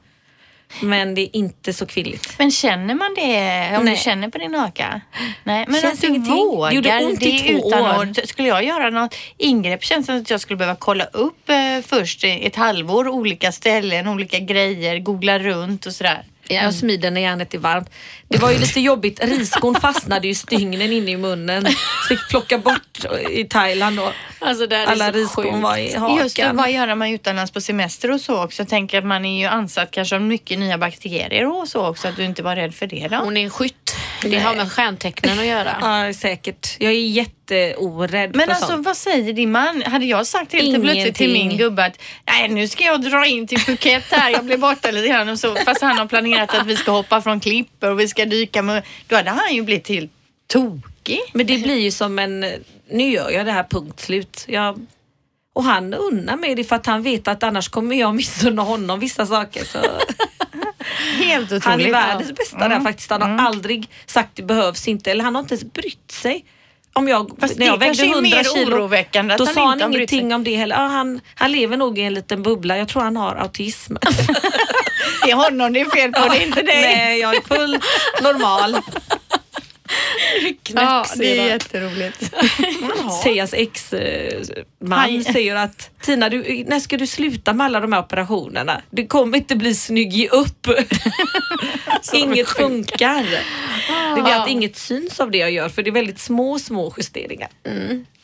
Men det är inte så kvinnligt. Men känner man det om Nej. du känner på din haka? Nej, men Känns att du ingenting. vågar. Det gjorde ont i två utan år. att- Skulle jag göra något ingrepp känns det som att jag skulle behöva kolla upp eh, först ett halvår olika ställen, olika grejer, googla runt och sådär. Ja, och smider när järnet är varmt. Det var ju lite jobbigt. Riskorn fastnade ju stygnen inne i munnen. Så fick plocka bort i Thailand då. Alltså Alla är så riskorn var i hakan. Just det, vad gör man utomlands på semester och så också? Jag tänker att man är ju ansatt kanske av mycket nya bakterier och så också, att du inte var rädd för det då? Hon är en skytt. Det har med stjärntecknen att göra. Ja, säkert. Jag är jätteorädd Men för alltså sånt. vad säger din man? Hade jag sagt helt Ingenting. plötsligt till min gubbe att nej nu ska jag dra in till Phuket här, jag blir borta lite grann och så. Fast han har planerat att vi ska hoppa från klippor och vi ska dyka med, då hade han ju blivit helt tokig. Men det blir ju som en, nu gör jag det här punkt slut. Jag, och han unnar mig det för att han vet att annars kommer jag missunna honom vissa saker. Så. Helt otroligt. Han är världens bästa där Mm. faktiskt. Han har aldrig sagt det behövs inte eller han har inte ens brytt sig. Om jag, Fast när jag vägde är 100 mer kilo, då han sa han sig. ingenting om det heller. Ja, han, han lever nog i en liten bubbla. Jag tror han har autism. Det är honom det är fel på, det är inte dig. Nej, jag är fullt normal. Ja, det är jätteroligt. Sejas ex-man Han- säger att Tina, du, när ska du sluta med alla de här operationerna? Du kommer inte bli snygg, ge upp. inget funkar. Det blir att inget syns av det jag gör för det är väldigt små, små justeringar.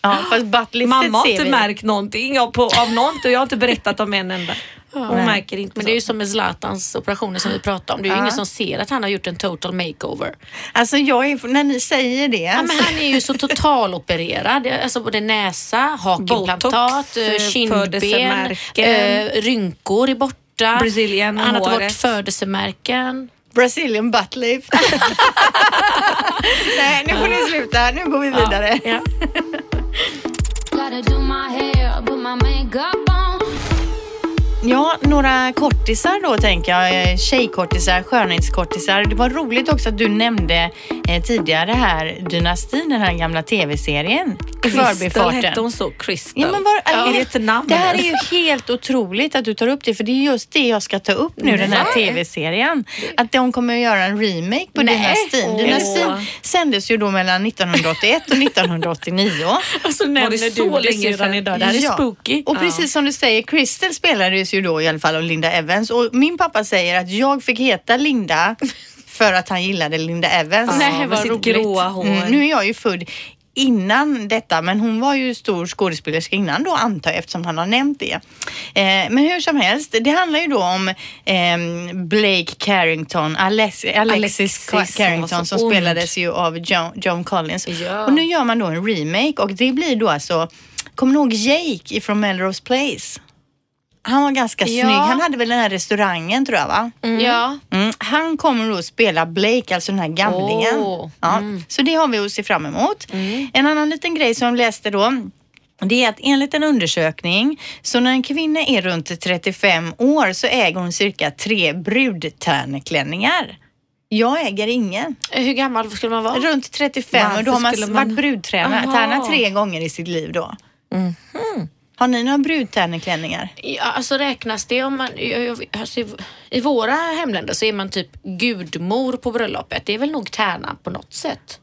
Ja, fast Mamma har inte märkt någonting av, på, av något och jag har inte berättat om en enda. Hon Nej. märker inte Men det är ju som med Zlatans operationer som vi pratade om. Det är ju Ja. ingen som ser att han har gjort en total makeover. Alltså jag är, när ni säger det. Ja, men han är ju så totalopererad. Alltså både näsa, hakimplantat, eh, kindben, eh, rynkor är borta. Brazilian han har tagit bort födelsemärken. Brazilian butt lift. Nej, nu får ni sluta. Nu går vi vidare. Ja. Ja, några kortisar då tänker jag. Eh, Tjejkortisar, skönhetskortisar. Det var roligt också att du nämnde eh, tidigare här Dynastin, den här gamla tv-serien. i Crystal förbifarten. hette hon så? Crystal? Ja, men var, Är det ett namn? Det här är ju helt otroligt att du tar upp det, för det är just det jag ska ta upp nu, den här Nej. tv-serien. Att de kommer att göra en remake på Nej. Dynastin. Åh. Dynastin sändes ju då mellan 1981 och 1989. Och så Var nämner det du så det länge sedan? idag. Det här är Ja. spooky. Och precis som du säger, Crystal spelades ju då i alla fall av Linda Evans. Och min pappa säger att jag fick heta Linda för att han gillade Linda Evans. Ja, Nej, med vad sitt roligt. gråa hår. Mm, nu är jag ju född innan detta, men hon var ju stor skådespelerska innan då antar jag eftersom han har nämnt det. Eh, men hur som helst, det handlar ju då om eh, Blake Carrington, Alex, Alexis, Alexis, Carrington som ond. spelades ju av John, John Collins. Ja. Och nu gör man då en remake och det blir då alltså, kommer ni ihåg Jake ifrån Melrose Place? Han var ganska Ja. snygg. Han hade väl den här restaurangen tror jag va? Ja. Mm. Han kommer då spela Blake, alltså den här gamlingen. Åh. Ja. Så det har vi att se fram emot. En annan liten grej som jag läste då det är att enligt en undersökning så när en kvinna är runt 35 år så äger hon cirka tre brudtärneklänningar. Jag äger ingen. Hur gammal skulle man vara? Runt 35 och då har Varför man, man- varit brudtärna tre gånger i sitt liv då. Har ni några brudtärneklänningar? Ja, alltså räknas det om man... Alltså, i, I våra hemländer så är man typ gudmor på bröllopet. Det är väl nog tärna på något sätt.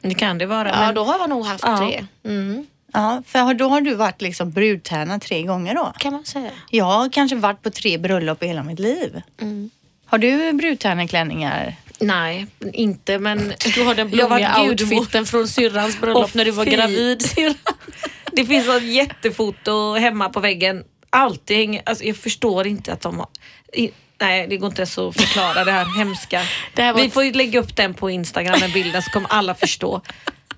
Det kan det vara. Ja, men då har jag nog haft Ja. tre. Mm, Ja, för då har du varit liksom brudtärna tre gånger då? kan man säga. Jag har kanske varit på tre bröllop i hela mitt liv. Mm. Har du brudtärneklänningar? Nej, inte men... Du har den Jag var blommiga outfiten från syrrans bröllop Åh, när du var fy. gravid. Syrran. Det finns ett jättefoto hemma på väggen. Alltid hänger... Alltså jag förstår inte att de har... I, nej, det går inte ens att förklara det här hemska. Det här Vi får ju lägga upp den på Instagram med bilden så kommer alla förstå.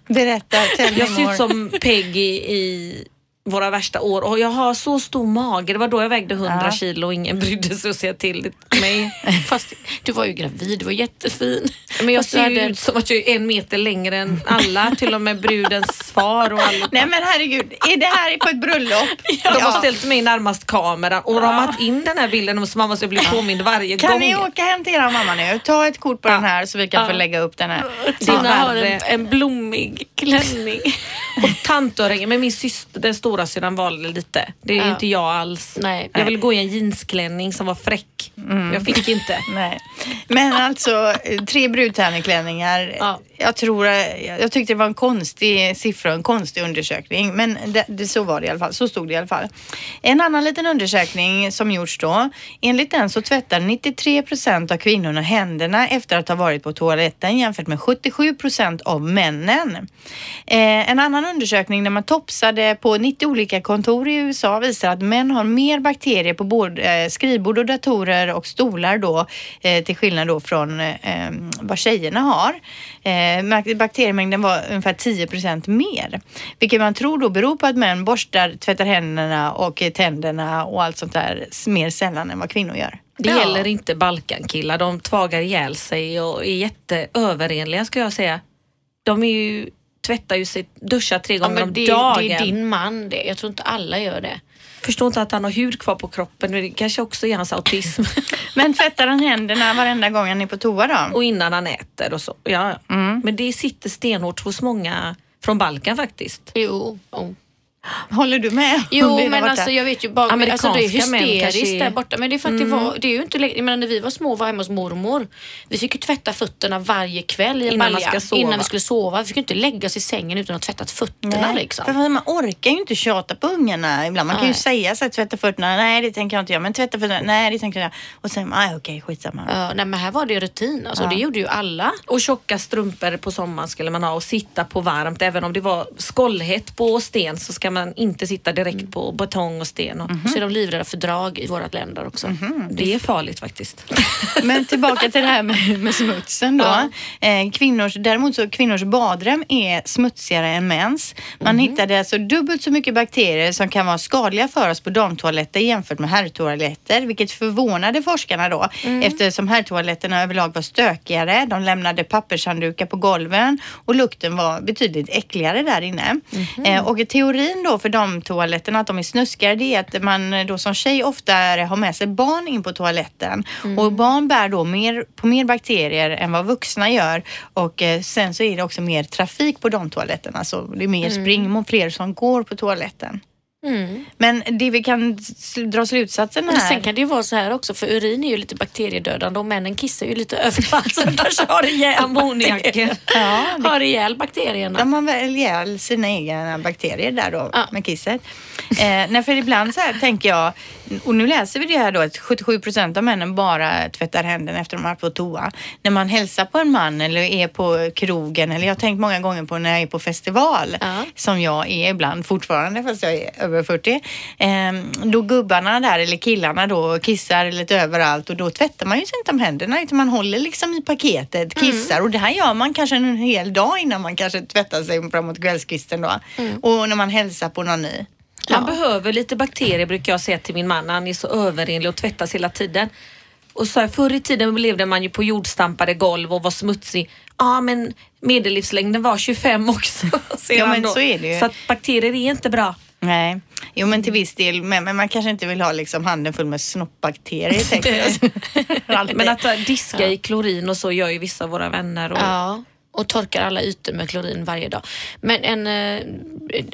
Berätta, Jag ser ut som Peggy i våra värsta år och jag har så stor mage. Det var då jag vägde 100 Ja. kilo och ingen brydde sig att säga till mig. Fast du var ju gravid, du var jättefin. Men jag Fast ser ju ut som att jag är en meter längre än alla, till och med brudens far och alla. Nej men herregud, är det här på ett bröllop? De har ställt mig närmast kameran och ramat in den här bilden så man måste bli påmind varje Kan gång. ni åka hem till era mamma nu? Ta ett kort på den här så vi kan få lägga upp den här. Tina har en, en blommig klänning. Och tantöringen, men min syster, den stora syrran valde lite. Det är Ja. inte jag alls. Nej. Jag ville gå i en jeansklänning som var fräck. Jag fick inte. Nej. Men alltså, eh, tre brudtärneklänningar. Ja. Jag tror, eh, jag tyckte det var en konstig siffra, en konstig undersökning. Men det, det, så var det i alla fall. Så stod det i alla fall. En annan liten undersökning som gjorts då. Enligt den så tvättar 93 procent av kvinnorna händerna efter att ha varit på toaletten jämfört med 77 procent av männen. Eh, en annan undersökning där man topsade på 90 olika kontor i USA visar att män har mer bakterier på både eh, skrivbord och datorer och stolar då eh, till skillnad då från eh, vad tjejerna har. Eh, Eh, bakteriemängden var ungefär 10 procent mer, vilket man tror då beror på att män borstar, tvättar händerna och eh, tänderna och allt sånt där mer sällan än vad kvinnor gör. Det Ja. gäller inte Balkankillar. De tvagar ihjäl sig och är jätteöverenliga ska jag säga. De är ju, tvättar ju sig, duschar tre Ja, gånger men om det, dagen. det är din man det. Jag tror inte alla gör det. Förstår inte att han har hud kvar på kroppen. men Det kanske också är hans autism. Men tvättar han händerna varenda gång han är på toa då? och innan han äter och så. Ja. Mm. Men det sitter stenhårt hos många från Balkan faktiskt. Jo. jo. Håller du med? Jo, men alltså jag vet ju bara, alltså det är Amerikanska hysteriskt där borta. Men det är för att det var, det är ju inte längre, jag menar när vi var små var hemma hos mormor. Vi fick ju tvätta fötterna varje kväll i en Innan balja innan vi skulle sova. Vi fick ju inte lägga oss i sängen utan att ha tvättat fötterna Nej, liksom. För man orkar ju inte tjata på ungarna ibland. Man kan ju Nej. säga så här, tvätta fötterna, nej det tänker jag inte göra, men tvätta fötterna, nej det tänker jag göra. Och sen, nej okej skitsamma. Ja, nej, men här var det rutin. Alltså, Det gjorde ju alla. Och tjocka strumpor på sommaren skulle man ha och sitta på varmt. Även om det var skållhett på sten så ska man inte sitta direkt på betong och sten. Och, Så är de livrädda för drag i våra länder också. Det är farligt faktiskt. Men tillbaka till det här med, med smutsen då. Eh, kvinnors, däremot så kvinnors badrum är smutsigare än mäns. Man hittade alltså dubbelt så mycket bakterier som kan vara skadliga för oss på damtoaletter jämfört med herrtoaletter, vilket förvånade forskarna då eftersom herrtoaletterna överlag var stökigare. De lämnade pappershanddukar på golven och lukten var betydligt äckligare där inne. Eh, och teorin risken då för de toaletterna, att de är snuskigare, det är att man då som tjej ofta har med sig barn in på toaletten. Och barn bär då mer, på mer bakterier än vad vuxna gör. Och eh, sen så är det också mer trafik på de toaletterna, så det är mer spring och fler som går på toaletten. Men det vi kan dra slutsatsen Men här. sen kan det ju vara så här också, för urin är ju lite bakteriedödande och männen kissar ju lite överallt. Så de kanske har ihjäl Ammoniaken. Ja, det har ihjäl bakterierna. De har väl ihjäl sina egna bakterier där då Ja. med kisset. Eh, nej, för ibland så här tänker jag, och nu läser vi det här då att 77 procent av männen bara tvättar händerna efter de har varit på toa. När man hälsar på en man eller är på krogen eller jag har tänkt många gånger på när jag är på festival Ja. som jag är ibland fortfarande fast jag är över 40. Eh, då gubbarna där eller killarna då kissar lite överallt och då tvättar man ju sig inte om händerna utan man håller liksom i paketet, kissar och det här gör man kanske en hel dag innan man kanske tvättar sig framåt kvällskvisten då. Och när man hälsar på någon ny. Man behöver lite bakterier brukar jag säga till min man. Han är så överenlig och tvättas hela tiden. Och så här, förr i tiden levde man ju på jordstampade golv och var smutsig. Ja men medellivslängden var 25 också. Ja, han men då. så är det ju. Så att bakterier är inte bra. Nej, jo men till viss del, men, men man kanske inte vill ha liksom handen full med snoppbakterier tänker jag. Men att äh, diska i klorin och så gör ju vissa av våra vänner. Och, Ja, och torkar alla ytor med klorin varje dag. Men en, eh,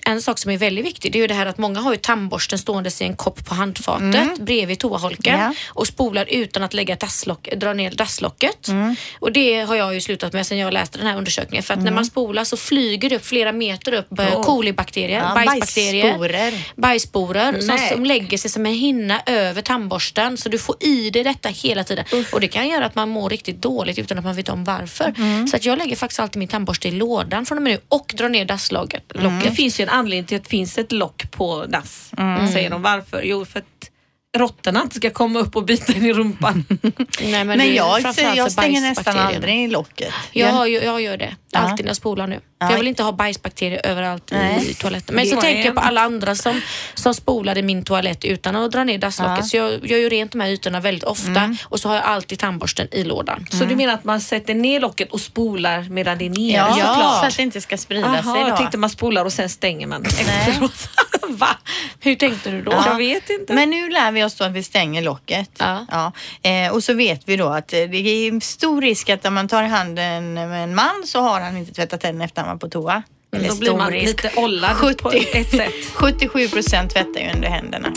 en sak som är väldigt viktig det är ju det här att många har ju tandborsten ståendes i en kopp på handfatet bredvid toaholken Ja. och spolar utan att lägga dasslock, dra ner dasslocket. Och det har jag ju slutat med sen jag läste den här undersökningen för att när man spolar så flyger det upp flera meter upp oh. kolibakterier, Ja, bajsbakterier, bajssporer. bajssporer som, som lägger sig som en hinna över tandborsten så du får i dig detta hela tiden. Och det kan göra att man mår riktigt dåligt utan att man vet om varför. Mm. Så att jag lägger faktiskt alltid min tandborste i lådan från och med nu och drar ner dasslocket. Mm. Det finns ju en anledning till att det finns ett lock på dass. Mm. Säger de. Varför? Jo, för att råttorna inte ska komma upp och bita in i rumpan. Nej, men Men jag, jag stänger nästan aldrig locket. Jag, ju- jag gör det Ja. alltid när jag spolar nu. Ja. För Jag vill inte ha bajsbakterier överallt Nej. i toaletten. Men Det så tänker jag på en- alla andra som, som spolar i min toalett utan att dra ner dasslocket. Ja. Så jag gör ju rent de här ytorna väldigt ofta och så har jag alltid tandborsten i lådan. Så du menar att man sätter ner locket och spolar medan det är nere? Ja, såklart. så att det inte ska sprida sig Aha, då. jag tänkte man spolar och sen stänger man efteråt. Va? Hur tänkte du då? Ja. Jag vet inte. Men nu lär vi oss då att vi stänger locket. Ja. Eh, och så vet vi då att eh, det är stor risk att om man tar i handen med en man så har han inte tvättat tänderna efter han var på toa. Eller Då blir man risk. lite ollad på 70. ett sätt. 77 procent tvättar ju under händerna.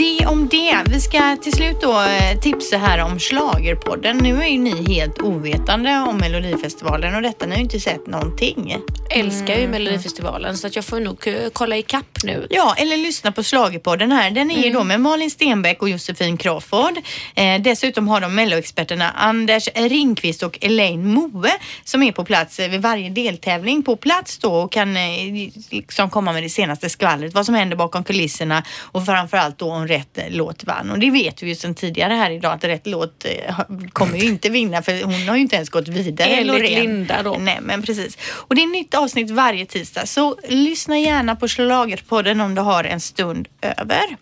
Det om det. Vi ska till slut då eh, tipsa här om Schlagerpodden. Nu är ju ni helt ovetande om Melodifestivalen och detta. Ni har ju inte sett någonting. älskar ju Melodifestivalen så att jag får nog eh, kolla i kapp nu. Ja, eller lyssna på Schlagerpodden här. Den är ju då med Malin Stenbeck och Josefin Crawford. Eh, dessutom har de melloexperterna Anders Ringqvist och Elaine Moe som är på plats eh, vid varje deltävling på plats då och kan eh, liksom komma med det senaste skvallret, vad som händer bakom kulisserna och framförallt då om rätt låt vann. Och det vet vi ju sedan tidigare här idag att rätt låt eh, kommer ju inte vinna för hon har ju inte ens gått vidare. Enligt Loreen. Linda då. Nej, men precis. Och det är nytt avsnitt varje tisdag, så lyssna gärna på Schlagerpodden om du har en stund över.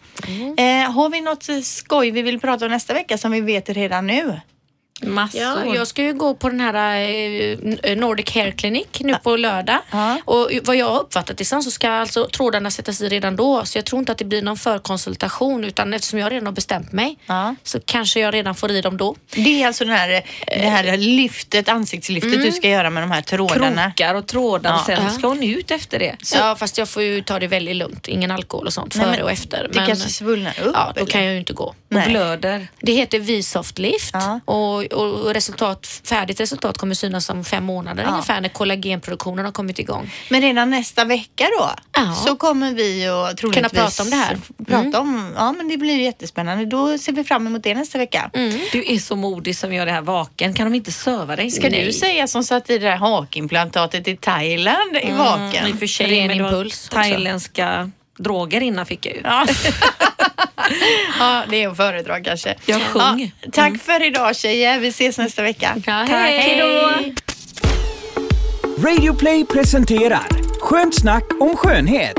Eh, har vi något skoj vi vill prata om nästa vecka som vi vet redan nu? Massor. Ja, jag ska ju gå på den här eh, Nordic Hair Clinic nu på lördag. Ja. Och vad jag har uppfattat det sen så ska alltså trådarna sättas i redan då. Så jag tror inte att det blir någon förkonsultation utan eftersom jag redan har bestämt mig Ja. så kanske jag redan får i dem då. Det är alltså den här, det här lyftet, ansiktslyftet du ska göra med de här trådarna. Krokar och trådar och Ja. sen ska hon ut efter det. Ja, fast jag får ju ta det väldigt lugnt. Ingen alkohol och sånt Nej, före men och efter. Det kanske svullnar upp? Ja, då eller? kan jag ju inte gå. Och Nej. blöder. Det heter V-soft lift och, och resultat, färdigt resultat kommer synas om fem månader Ja. ungefär när kollagenproduktionen har kommit igång. Men redan nästa vecka då Ja. så kommer vi att troligtvis prata om det här. Prata om, ja men det blir jättespännande. Då ser vi fram emot det nästa vecka. Du är så modig som gör det här vaken. Kan de inte söva dig? Ska du säga som satt i det där hakimplantatet i Thailand i vaken? I och för sig, Ren impuls också. Thailändska droger innan fick jag ju. Ja. ja, det är att föredra kanske. Jag sjöng. Ja, tack för idag tjejer. Vi ses nästa vecka. Tack. Hej då! Radio Play presenterar Skönt snack om skönhet.